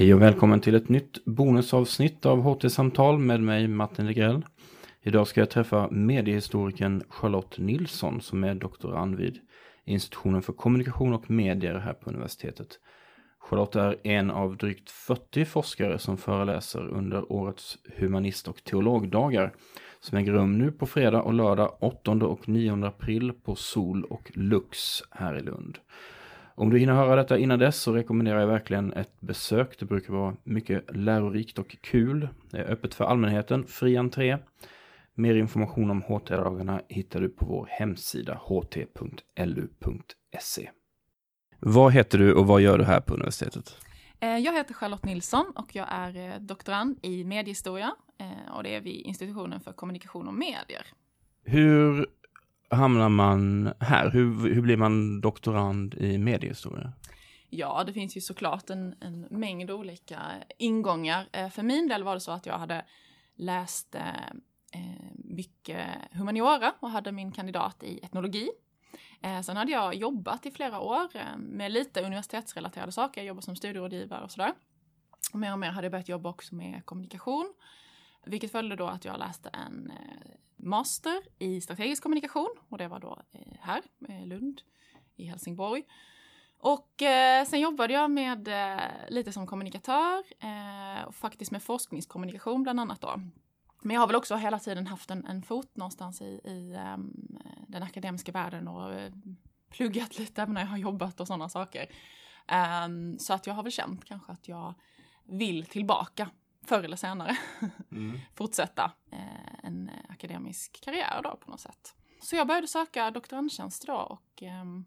Hej och välkommen till ett nytt bonusavsnitt av HT-samtal med mig Martin Legrell. Idag ska jag träffa mediehistorikern Charlotte Nilsson som är doktorand vid institutionen för kommunikation och medier här på universitetet. Charlotte är en av drygt 40 forskare som föreläser under årets humanist och teologdagar som äger rum nu på fredag och lördag 8 och 9 april på Sol och Lux här i Lund. Om du hinner höra detta innan dess så rekommenderar jag verkligen ett besök. Det brukar vara mycket lärorikt och kul. Det är öppet för allmänheten, fri entré. Mer information om HT-dagarna hittar du på vår hemsida ht.lu.se. Vad heter du och vad gör du här på universitetet? Eh, jag heter Charlotte Nilsson och jag är eh, doktorand i mediehistoria eh, och det är vid institutionen för kommunikation och medier. Hur hamnar man här? Hur, hur blir man doktorand i mediehistoria? Ja, det finns ju såklart en, en mängd olika ingångar. Eh, för min del var det så att jag hade läst eh, eh, mycket humaniora och hade min kandidat i etnologi Eh, sen hade jag jobbat i flera år med lite universitetsrelaterade saker. Jag jobbade som studierådgivare och sådär. Och mer och mer hade jag börjat jobba också med kommunikation. Vilket följde då att jag läste en eh, master i strategisk kommunikation och det var då eh, här, i Lund, i Helsingborg. Och eh, sen jobbade jag med eh, lite som kommunikatör eh, och faktiskt med forskningskommunikation bland annat då. Men jag har väl också hela tiden haft en, en fot någonstans i, i ehm, den akademiska världen och pluggat lite när jag har jobbat och sådana saker. Ehm, så att jag har väl känt kanske att jag vill tillbaka förr eller senare. Mm. Fortsätta uh, en akademisk karriär då på något sätt. Så jag började söka doktorandtjänst då och um,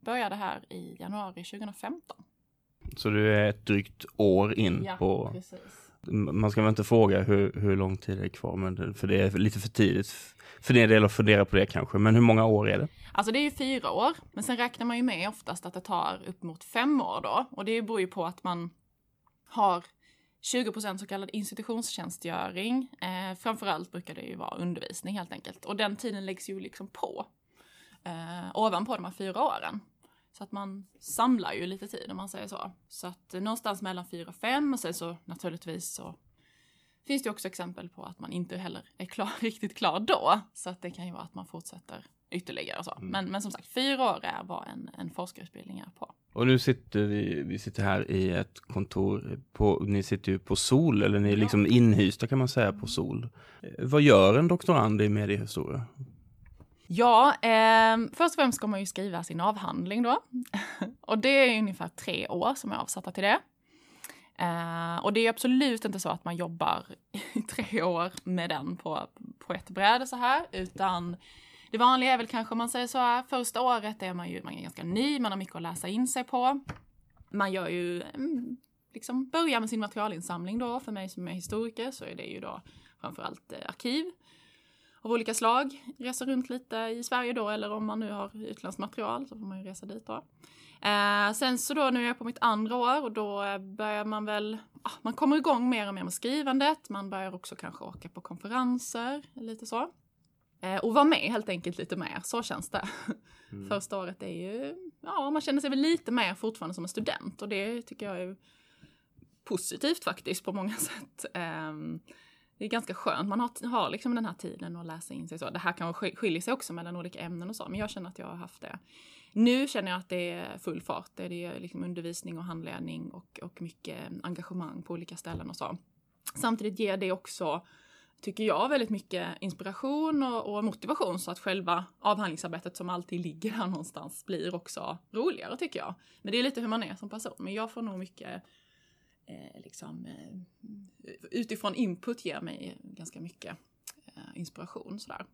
började här i januari 2015. Så du är ett drygt år in ja, på precis man ska väl inte fråga hur, hur lång tid det är kvar, men för det är lite för tidigt för din del att fundera på det kanske. Men hur många år är det? Alltså det är ju fyra år, men sen räknar man ju med oftast att det tar upp mot fem år då. Och det beror ju på att man har 20% så kallad institutionstjänstgöring. Eh, framförallt brukar det ju vara undervisning helt enkelt. Och den tiden läggs ju liksom på. Eh, ovanpå de här fyra åren. Så att man samlar ju lite tid om man säger så. Så att någonstans mellan fyra och fem och sen så naturligtvis så finns det också exempel på att man inte heller är klar, riktigt klar då. Så att det kan ju vara att man fortsätter ytterligare och så. Mm. Men, men som sagt, fyra år är vad en, en forskarutbildning är på. Och nu sitter vi, vi sitter här i ett kontor på, ni sitter ju på Sol, eller ni är ja. liksom inhysta kan man säga på Sol. Vad gör en doktorand i mediehistoria? Ja, eh, först och främst ska man ju skriva sin avhandling då. och det är ungefär tre år som är avsatta till det. Eh, och det är absolut inte så att man jobbar i tre år med den på, på ett bräde så här, utan det vanliga är väl kanske om man säger så här, första året är man ju man är ganska ny, man har mycket att läsa in sig på. Man gör ju, mm, liksom börjar med sin materialinsamling då, för mig som är historiker så är det ju då framförallt eh, arkiv av olika slag. Resa runt lite i Sverige då, eller om man nu har utländskt material så får man ju resa dit då. Eh, sen så då nu är jag på mitt andra år och då eh, börjar man väl, ah, man kommer igång mer och mer med skrivandet. Man börjar också kanske åka på konferenser, lite så. Eh, och vara med helt enkelt lite mer, så känns det. Mm. Första året är ju, ja man känner sig väl lite mer fortfarande som en student och det tycker jag är positivt faktiskt på många sätt. Eh, det är ganska skönt. Man har, har liksom den här tiden att läsa in sig så. Det här kanske skiljer sig också mellan olika ämnen och så, men jag känner att jag har haft det. Nu känner jag att det är full fart. Det är liksom undervisning och handledning och, och mycket engagemang på olika ställen och så. Samtidigt ger det också, tycker jag, väldigt mycket inspiration och, och motivation så att själva avhandlingsarbetet som alltid ligger här någonstans blir också roligare tycker jag. Men det är lite hur man är som person. Men jag får nog mycket eh, liksom, eh, utifrån input ger mig ganska mycket eh, inspiration sådär.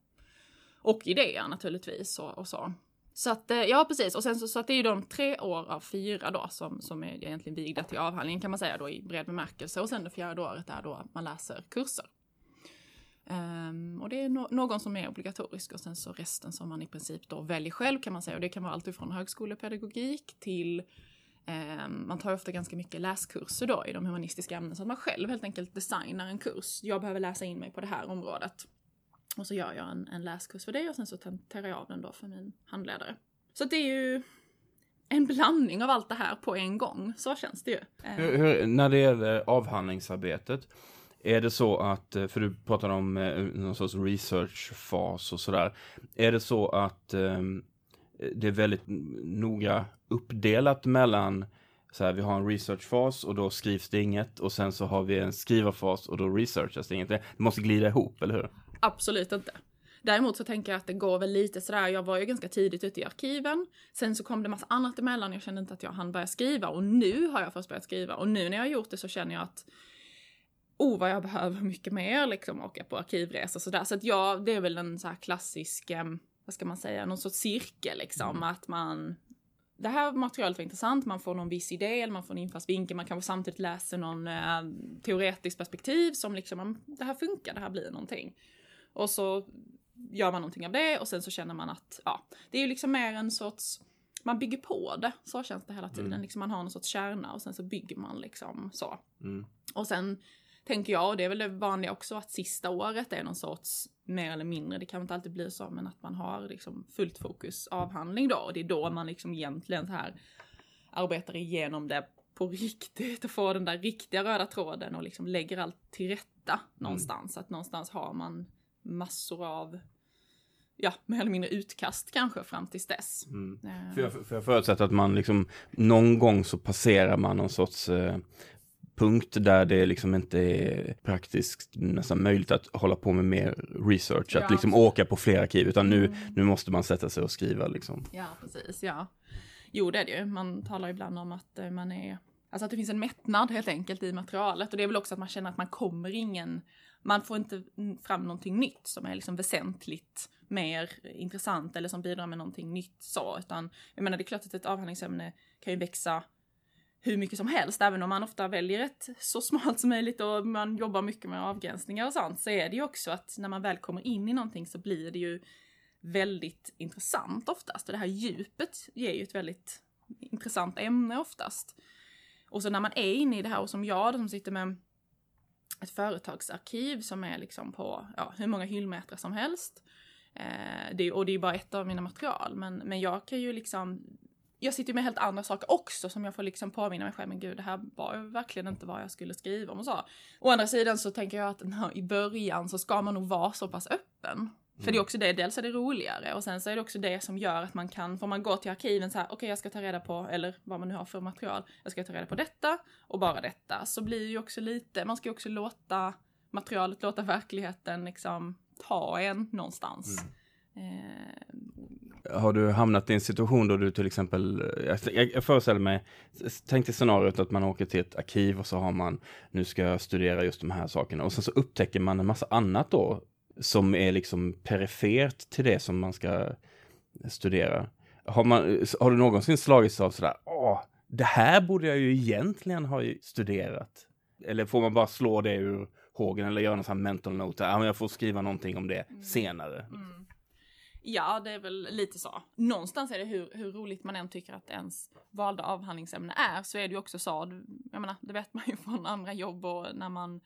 Och idéer naturligtvis och, och så. Så att, eh, ja precis, och sen så, så att det är ju de tre år av fyra då som, som är egentligen vigda till avhandlingen kan man säga då i bred bemärkelse. Och sen det fjärde året är då man läser kurser. Um, och det är no någon som är obligatorisk och sen så resten som man i princip då väljer själv kan man säga. Och det kan vara allt ifrån högskolepedagogik till um, man tar ofta ganska mycket läskurser då i de humanistiska ämnena så att man själv helt enkelt designar en kurs. Jag behöver läsa in mig på det här området. Och så gör jag en, en läskurs för det och sen så tenterar jag av den då för min handledare. Så det är ju en blandning av allt det här på en gång. Så känns det ju. Ehm. Hur, hur, när det gäller avhandlingsarbetet, är det så att, eh, för du pratar om eh, någon sorts researchfas och sådär, är det så att ehm, det är väldigt noga uppdelat mellan så här, vi har en researchfas och då skrivs det inget och sen så har vi en skrivarfas och då researchas det inget. Det måste glida ihop, eller hur? Absolut inte. Däremot så tänker jag att det går väl lite sådär, jag var ju ganska tidigt ute i arkiven. Sen så kom det massa annat emellan, jag kände inte att jag hann börja skriva och nu har jag först börjat skriva och nu när jag har gjort det så känner jag att oh vad jag behöver mycket mer liksom åka på arkivresor sådär. Så att ja, det är väl en så här klassisk, eh, vad ska man säga, någon sorts cirkel liksom. Mm. Att man, det här materialet var intressant, man får någon viss idé, eller man får en infallsvinkel, man kanske samtidigt läser någon eh, teoretisk perspektiv som liksom, det här funkar, det här blir någonting. Och så gör man någonting av det och sen så känner man att, ja, det är ju liksom mer en sorts, man bygger på det, så känns det hela tiden. Mm. Liksom man har en sorts kärna och sen så bygger man liksom så. Mm. Och sen tänker jag, och det är väl det vanliga också, att sista året är någon sorts mer eller mindre, det kan inte alltid bli så, men att man har liksom fullt fokus avhandling då. Och det är då man liksom egentligen så här arbetar igenom det på riktigt och får den där riktiga röda tråden och liksom lägger allt till rätta mm. någonstans. Att någonstans har man massor av ja, mer eller mindre utkast kanske fram tills dess. Mm. Uh. För, jag, för jag förutsätter att man liksom någon gång så passerar man någon sorts eh, punkt där det liksom inte är praktiskt nästan möjligt att hålla på med mer research, ja, att liksom absolut. åka på fler arkiv, utan nu, mm. nu måste man sätta sig och skriva liksom. Ja, precis, ja. Jo, det är det ju. Man talar ibland om att eh, man är, alltså att det finns en mättnad helt enkelt i materialet och det är väl också att man känner att man kommer ingen, man får inte fram någonting nytt som är liksom väsentligt mer intressant eller som bidrar med någonting nytt så, utan jag menar det är klart att ett avhandlingsämne kan ju växa hur mycket som helst, även om man ofta väljer ett så smalt som möjligt och man jobbar mycket med avgränsningar och sånt, så är det ju också att när man väl kommer in i någonting så blir det ju väldigt intressant oftast. Och det här djupet ger ju ett väldigt intressant ämne oftast. Och så när man är inne i det här, och som jag som sitter med ett företagsarkiv som är liksom på ja, hur många hyllmetrar som helst. Eh, det, och det är bara ett av mina material, men, men jag kan ju liksom jag sitter med helt andra saker också som jag får liksom påminna mig själv, men gud det här var verkligen inte vad jag skulle skriva om och så. Å andra sidan så tänker jag att no, i början så ska man nog vara så pass öppen. Mm. För det är mm. också det, dels är det roligare och sen så är det också det som gör att man kan, får man gå till arkiven så här, okej okay, jag ska ta reda på, eller vad man nu har för material, jag ska ta reda på detta och bara detta. Så blir ju också lite, man ska ju också låta materialet, låta verkligheten liksom ta en någonstans. Mm. Eh, har du hamnat i en situation då du till exempel, jag, jag föreställer mig, tänk dig scenariot att man åker till ett arkiv och så har man, nu ska jag studera just de här sakerna och sen så upptäcker man en massa annat då som är liksom perifert till det som man ska studera. Har, man, har du någonsin slagits av sådär, åh, det här borde jag ju egentligen ha studerat? Eller får man bara slå det ur hågen eller göra någon sån här mental note, ja, jag får skriva någonting om det mm. senare. Mm. Ja, det är väl lite så. Någonstans är det hur, hur roligt man än tycker att ens valda avhandlingsämne är, så är det ju också så, jag menar, det vet man ju från andra jobb och när man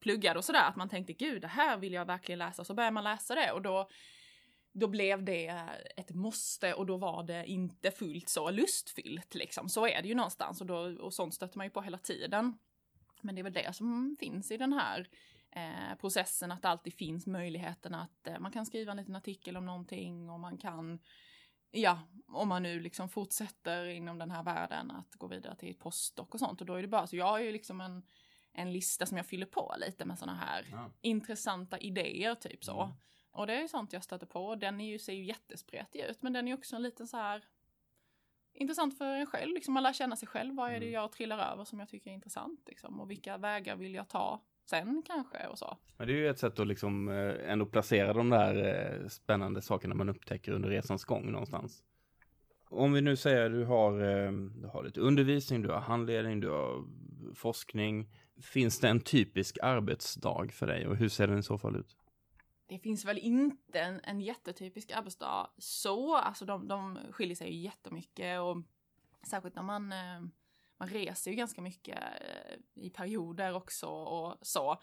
pluggade och sådär, att man tänkte gud, det här vill jag verkligen läsa, så börjar man läsa det och då då blev det ett måste och då var det inte fullt så lustfyllt liksom. Så är det ju någonstans och, då, och sånt stöter man ju på hela tiden. Men det är väl det som finns i den här eh, processen, att det alltid finns möjligheten att eh, man kan skriva en liten artikel om någonting och man kan, ja, om man nu liksom fortsätter inom den här världen att gå vidare till postdoc och sånt och då är det bara så, jag har ju liksom en, en lista som jag fyller på lite med sådana här ja. intressanta idéer typ så. Mm. Och det är ju sånt jag stöter på. Den är ju, ser ju jättespretig ut, men den är ju också en liten så här intressant för en själv. Liksom man lär känna sig själv. Vad är det mm. jag trillar över som jag tycker är intressant? Liksom? Och vilka vägar vill jag ta sen kanske och så. Men det är ju ett sätt att liksom eh, ändå placera de där eh, spännande sakerna man upptäcker under resans gång någonstans. Om vi nu säger att du har, eh, du har lite undervisning, du har handledning, du har forskning. Finns det en typisk arbetsdag för dig och hur ser den i så fall ut? Det finns väl inte en, en jättetypisk arbetsdag så, alltså de, de skiljer sig ju jättemycket och särskilt när man man reser ju ganska mycket eh, i perioder också och så.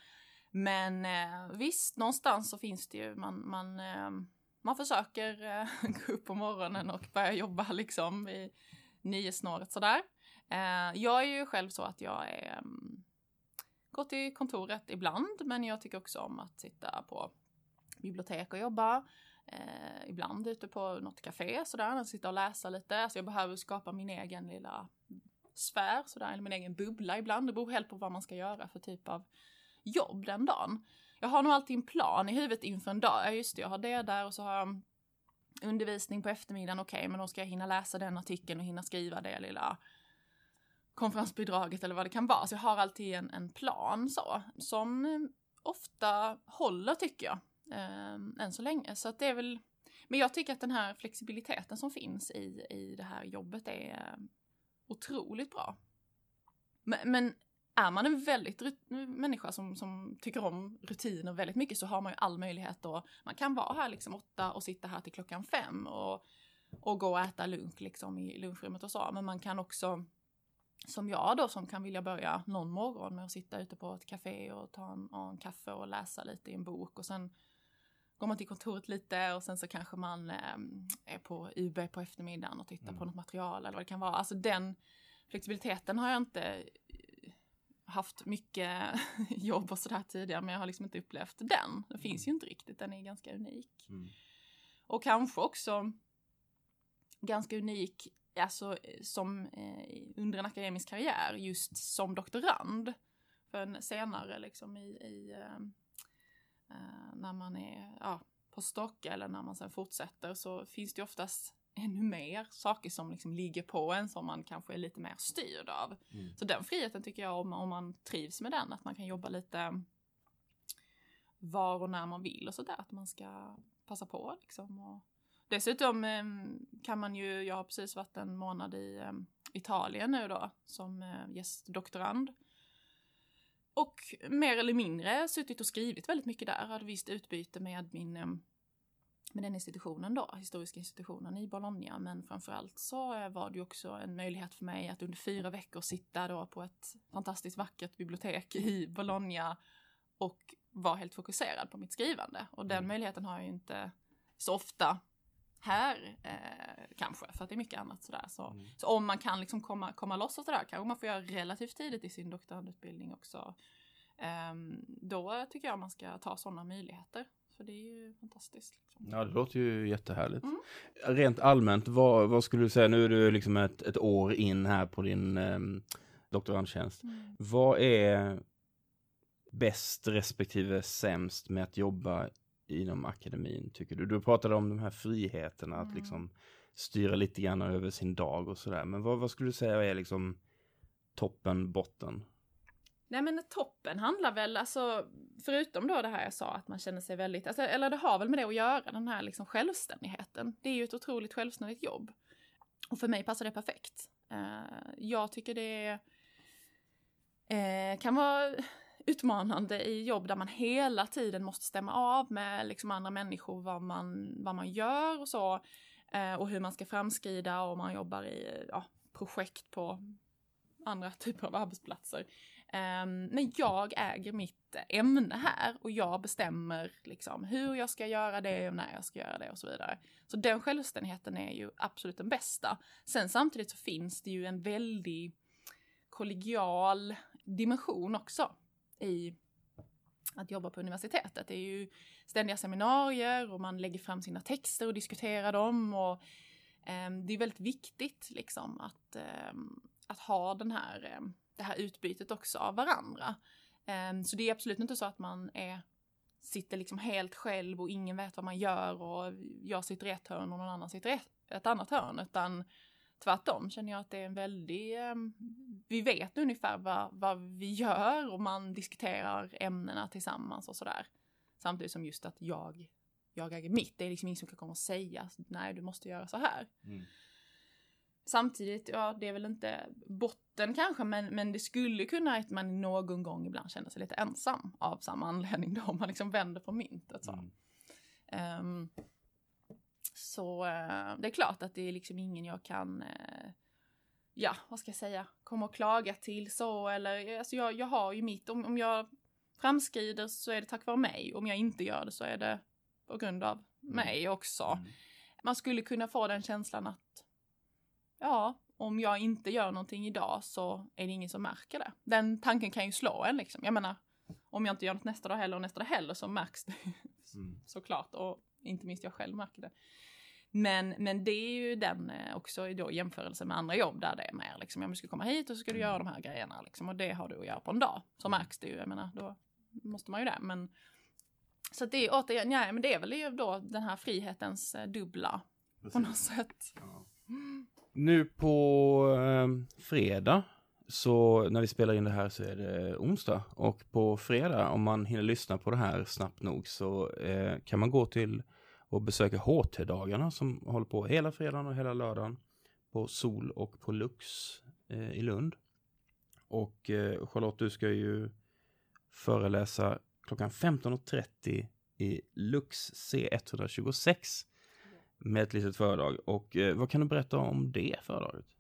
Men eh, visst, någonstans så finns det ju, man, man, eh, man försöker gå upp på morgonen och börja jobba liksom vid nio snåret sådär. Jag är ju själv så att jag är, mm, går till kontoret ibland, men jag tycker också om att sitta på bibliotek och jobba. Eh, ibland ute på något café sådär, sitta och läsa lite. Alltså jag behöver skapa min egen lilla sfär sådär, eller min egen bubbla ibland. Det beror helt på vad man ska göra för typ av jobb den dagen. Jag har nog alltid en plan i huvudet inför en dag. Ja, just det, jag har det där och så har jag undervisning på eftermiddagen. Okej, okay, men då ska jag hinna läsa den artikeln och hinna skriva det lilla konferensbidraget eller vad det kan vara. Så jag har alltid en, en plan så, som eh, ofta håller tycker jag, eh, än så länge. Så att det är väl, men jag tycker att den här flexibiliteten som finns i, i det här jobbet är otroligt bra. Men, men är man en väldigt människa som, som tycker om rutiner väldigt mycket så har man ju all möjlighet då. Man kan vara här liksom åtta och sitta här till klockan fem och, och gå och äta lunch liksom i lunchrummet och så. Men man kan också, som jag då, som kan vilja börja någon morgon med att sitta ute på ett café och ta en, en kaffe och läsa lite i en bok och sen går man till kontoret lite och sen så kanske man eh, är på UB på eftermiddagen och tittar mm. på något material eller vad det kan vara. Alltså den flexibiliteten har jag inte haft mycket jobb och sådär tidigare men jag har liksom inte upplevt den. Det finns ju inte riktigt, den är ganska unik. Mm. Och kanske också ganska unik alltså, som eh, under en akademisk karriär just som doktorand. För en senare liksom i, i eh, eh när man är ja, på stock eller när man sen fortsätter så finns det oftast ännu mer saker som liksom ligger på en som man kanske är lite mer styrd av. Mm. Så den friheten tycker jag om, om man trivs med den, att man kan jobba lite var och när man vill och sådär, att man ska passa på liksom. Och dessutom ehm, kan man ju, jag har precis varit en månad i ehm, Italien nu då som eh, gästdoktorand. Och mer eller mindre suttit och skrivit väldigt mycket där, hade visst utbyte med min ehm, med den institutionen då, historiska institutionen i Bologna. Men framförallt så var det ju också en möjlighet för mig att under fyra veckor sitta då på ett fantastiskt vackert bibliotek i Bologna och vara helt fokuserad på mitt skrivande. Och den mm. möjligheten har jag ju inte så ofta här eh, kanske, för att det är mycket annat sådär. Så, mm. så om man kan liksom komma, komma loss och sådär kanske man får göra relativt tidigt i sin doktorandutbildning också. Eh, då tycker jag man ska ta sådana möjligheter. För det är ju fantastiskt. Liksom. Ja, det låter ju jättehärligt. Mm. Rent allmänt, vad, vad, skulle du säga, nu är du liksom ett, ett år in här på din eh, doktorandtjänst. Mm. Vad är bäst respektive sämst med att jobba inom akademin, tycker du? Du pratade om de här friheterna, mm. att liksom styra lite grann över sin dag och sådär. Men vad, vad skulle du säga är liksom toppen, botten? Nej men toppen handlar väl, alltså förutom då det här jag sa att man känner sig väldigt, alltså, eller det har väl med det att göra, den här liksom självständigheten. Det är ju ett otroligt självständigt jobb. Och för mig passar det perfekt. Uh, jag tycker det uh, kan vara utmanande i jobb där man hela tiden måste stämma av med liksom andra människor vad man, vad man gör och så. Eh, och hur man ska framskrida och man jobbar i ja, projekt på andra typer av arbetsplatser. Ehm, men jag äger mitt ämne här och jag bestämmer liksom hur jag ska göra det och när jag ska göra det och så vidare. Så den självständigheten är ju absolut den bästa. Sen samtidigt så finns det ju en väldigt kollegial dimension också i att jobba på universitetet. Det är ju ständiga seminarier och man lägger fram sina texter och diskuterar dem och eh, det är väldigt viktigt liksom att, eh, att ha den här ehm, det här utbytet också av varandra. Ehm, så det är absolut inte så att man är, sitter liksom helt själv och ingen vet vad man gör och jag sitter i ett hörn och någon annan sitter i ett, ett annat hörn, utan tvärtom känner jag att det är en väldig, um, vi vet ungefär vad, vad vi gör och man diskuterar ämnena tillsammans och sådär. Samtidigt som just att jag, jag äger mitt, det är liksom ingen som kan komma och säga nej du måste göra så här. Mm. Samtidigt, ja det är väl inte botten kanske, men, men det skulle kunna att man någon gång ibland känner sig lite ensam av samma anledning då, om man liksom vänder på myntet så. Mm. Um, så uh, det är klart att det är liksom ingen jag kan, uh, ja vad ska jag säga, komma och klaga till så eller, alltså jag, jag har ju mitt, om, om jag framskrider så är det tack vare mig, om jag inte gör det så är det på grund av mm. mig också. Mm. Man skulle kunna få den känslan att ja, om jag inte gör någonting idag så är det ingen som märker det. Den tanken kan ju slå en liksom. Jag menar, om jag inte gör något nästa dag heller och nästa dag heller så märks det mm. såklart. Och inte minst jag själv märker det. Men, men det är ju den eh, också då jämförelse med andra jobb där det är mer liksom, ja, du ska komma hit och så ska du göra de här grejerna liksom, och det har du att göra på en dag. Så märks det ju, jag menar, då måste man ju det. Men, så det är återigen, ja, men det är väl då den här frihetens eh, dubbla Precis. på något sätt. Ja. Nu på eh, fredag så när vi spelar in det här så är det onsdag och på fredag om man hinner lyssna på det här snabbt nog så eh, kan man gå till och besöka HT-dagarna som håller på hela fredagen och hela lördagen på Sol och på Lux eh, i Lund. Och eh, Charlotte, du ska ju föreläsa klockan 15.30 i Lux C126 med ett litet föredrag. Och eh, vad kan du berätta om det föredraget?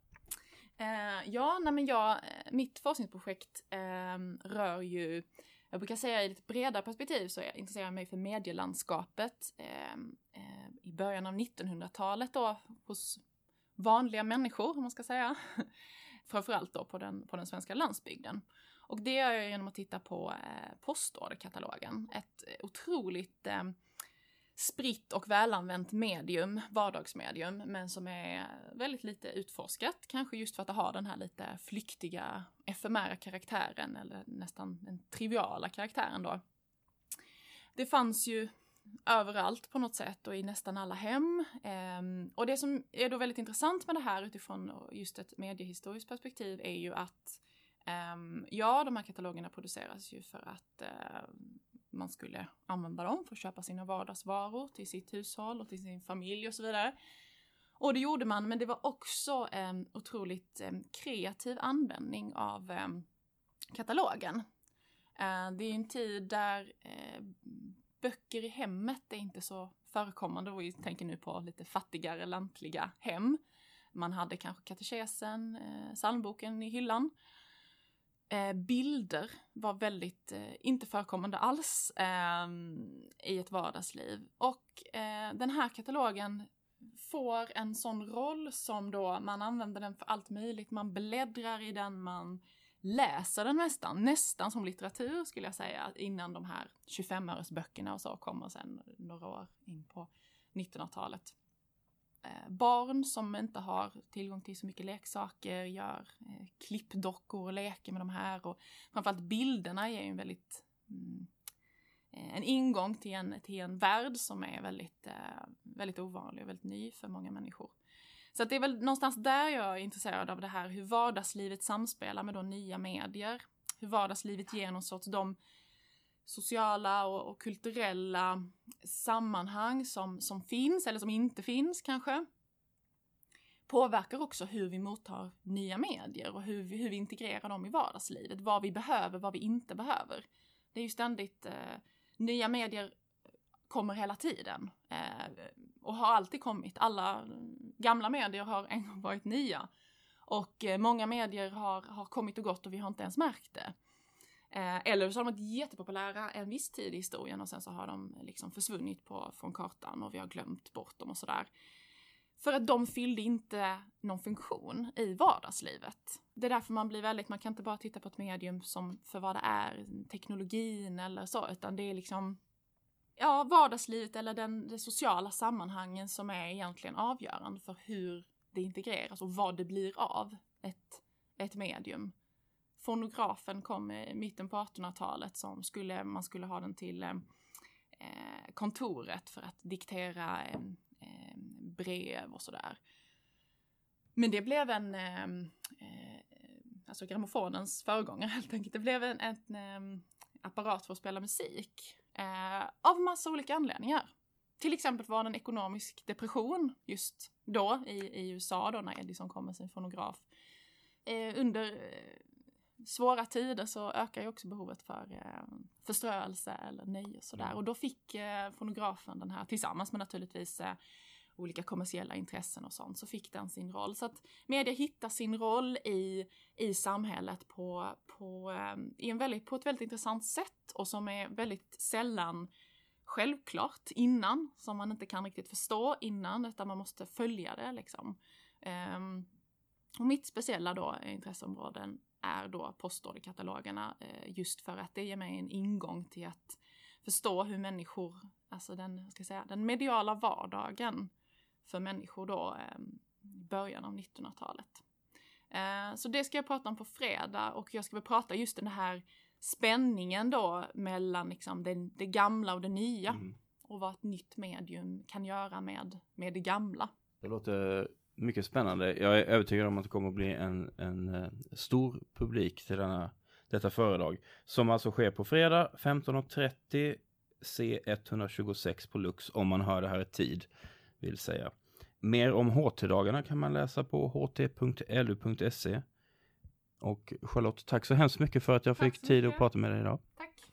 Eh, ja, nej men jag, eh, mitt forskningsprojekt eh, rör ju, jag brukar säga i ett bredare perspektiv så jag intresserar mig för medielandskapet ehm, eh, i början av 1900-talet då hos vanliga människor, om man ska säga. Framförallt då på den, på den svenska landsbygden. Och det gör jag genom att titta på eh, postorderkatalogen. Ett otroligt eh, spritt och välanvänt medium, vardagsmedium, men som är väldigt lite utforskat. Kanske just för att det har den här lite flyktiga, efemära karaktären, eller nästan den triviala karaktären då. Det fanns ju överallt på något sätt och i nästan alla hem. Ehm, och det som är då väldigt intressant med det här utifrån just ett mediehistoriskt perspektiv är ju att ehm, ja, de här katalogerna produceras ju för att ehm, man skulle använda dem för att köpa sina vardagsvaror till sitt hushåll och till sin familj och så vidare. Och det gjorde man, men det var också en otroligt eh, kreativ användning av eh, katalogen. Eh, det är en tid där böcker i hemmet är inte så förekommande och vi tänker nu på lite fattigare lantliga hem. Man hade kanske katekesen, psalmboken i hyllan. Eh, bilder var väldigt eh, inte förekommande alls eh, i ett vardagsliv. Och eh, den här katalogen får en sån roll som då man använder den för allt möjligt. Man bläddrar i den, man läser den nästan, nästan som litteratur skulle jag säga, innan de här 25-öresböckerna och så kommer sen några år in på 1900-talet. Eh, barn som inte har tillgång till så mycket leksaker gör eh, klippdockor och leker med de här och framförallt bilderna ger ju en väldigt mm, eh, en ingång till en, till en värld som är väldigt, eh, väldigt ovanlig och väldigt ny för många människor. Så att det är väl någonstans där jag är intresserad av det här hur vardagslivet samspelar med då nya medier. Hur vardagslivet ger någon sorts de sociala och, och, kulturella sammanhang som, som finns eller som inte finns kanske. Påverkar också hur vi mottar nya medier och hur vi, hur vi integrerar dem i vardagslivet. Vad vi behöver, vad vi inte behöver. Det är ju ständigt eh, nya medier kommer hela tiden. Eh, och har alltid kommit. Alla gamla medier har en gång varit nya. Och eh, många medier har, har kommit och gått och vi har inte ens märkt det. Eh, eller så har de varit jättepopulära en viss tid i historien och sen så har de liksom försvunnit på, från kartan och vi har glömt bort dem och sådär. För att de fyllde inte någon funktion i vardagslivet. Det är därför man blir väldigt, man kan inte bara titta på ett medium som för vad det är, teknologin eller så, utan det är liksom ja, vardagslivet eller den, de sociala sammanhangen som är egentligen avgörande för hur det integreras och vad det blir av ett, ett medium. Fonografen kom i mitten på 1800-talet som skulle, man skulle ha den till eh, eh, kontoret för att diktera eh, brev och sådär. Men det blev en, alltså grammofonens föregångare helt enkelt. Det blev en, en, apparat för att spela musik. Av massa olika anledningar. Till exempel var det en ekonomisk depression just då i, i USA då när Edison kom med sin fonograf. Eh, under svåra tider så ökar ju också behovet för eh, förströelse eller nöje och sådär. Mm. Och då fick eh, fonografen den här tillsammans med naturligtvis eh, olika kommersiella intressen och sånt, så fick den sin roll. Så att media hittar sin roll i, i samhället på, på, ehm, i en väldigt, på ett väldigt intressant sätt och som är väldigt sällan självklart innan, som man inte kan riktigt förstå innan, utan man måste följa det liksom. Um, Och mitt speciella då intresseområden är då postorderkatalogerna eh, just för att det ger mig en ingång till att förstå hur människor, alltså den, ska säga, den mediala vardagen för människor då eh, i början av 1900-talet. Eh, så det ska jag prata om på fredag och jag ska väl prata just den här spänningen då mellan liksom det, det gamla och det nya. Mm. Och vad ett nytt medium kan göra med, med det gamla. Det låter mycket spännande. Jag är övertygad om att det kommer att bli en, en uh, stor publik till denna, detta föredrag. Som alltså sker på fredag 15.30 C126 på Lux om man hör det här i tid. Vill säga. Mer om HT-dagarna kan man läsa på ht.lu.se. Och Charlotte, tack så hemskt mycket för att jag tack fick tid att prata med dig idag. Tack.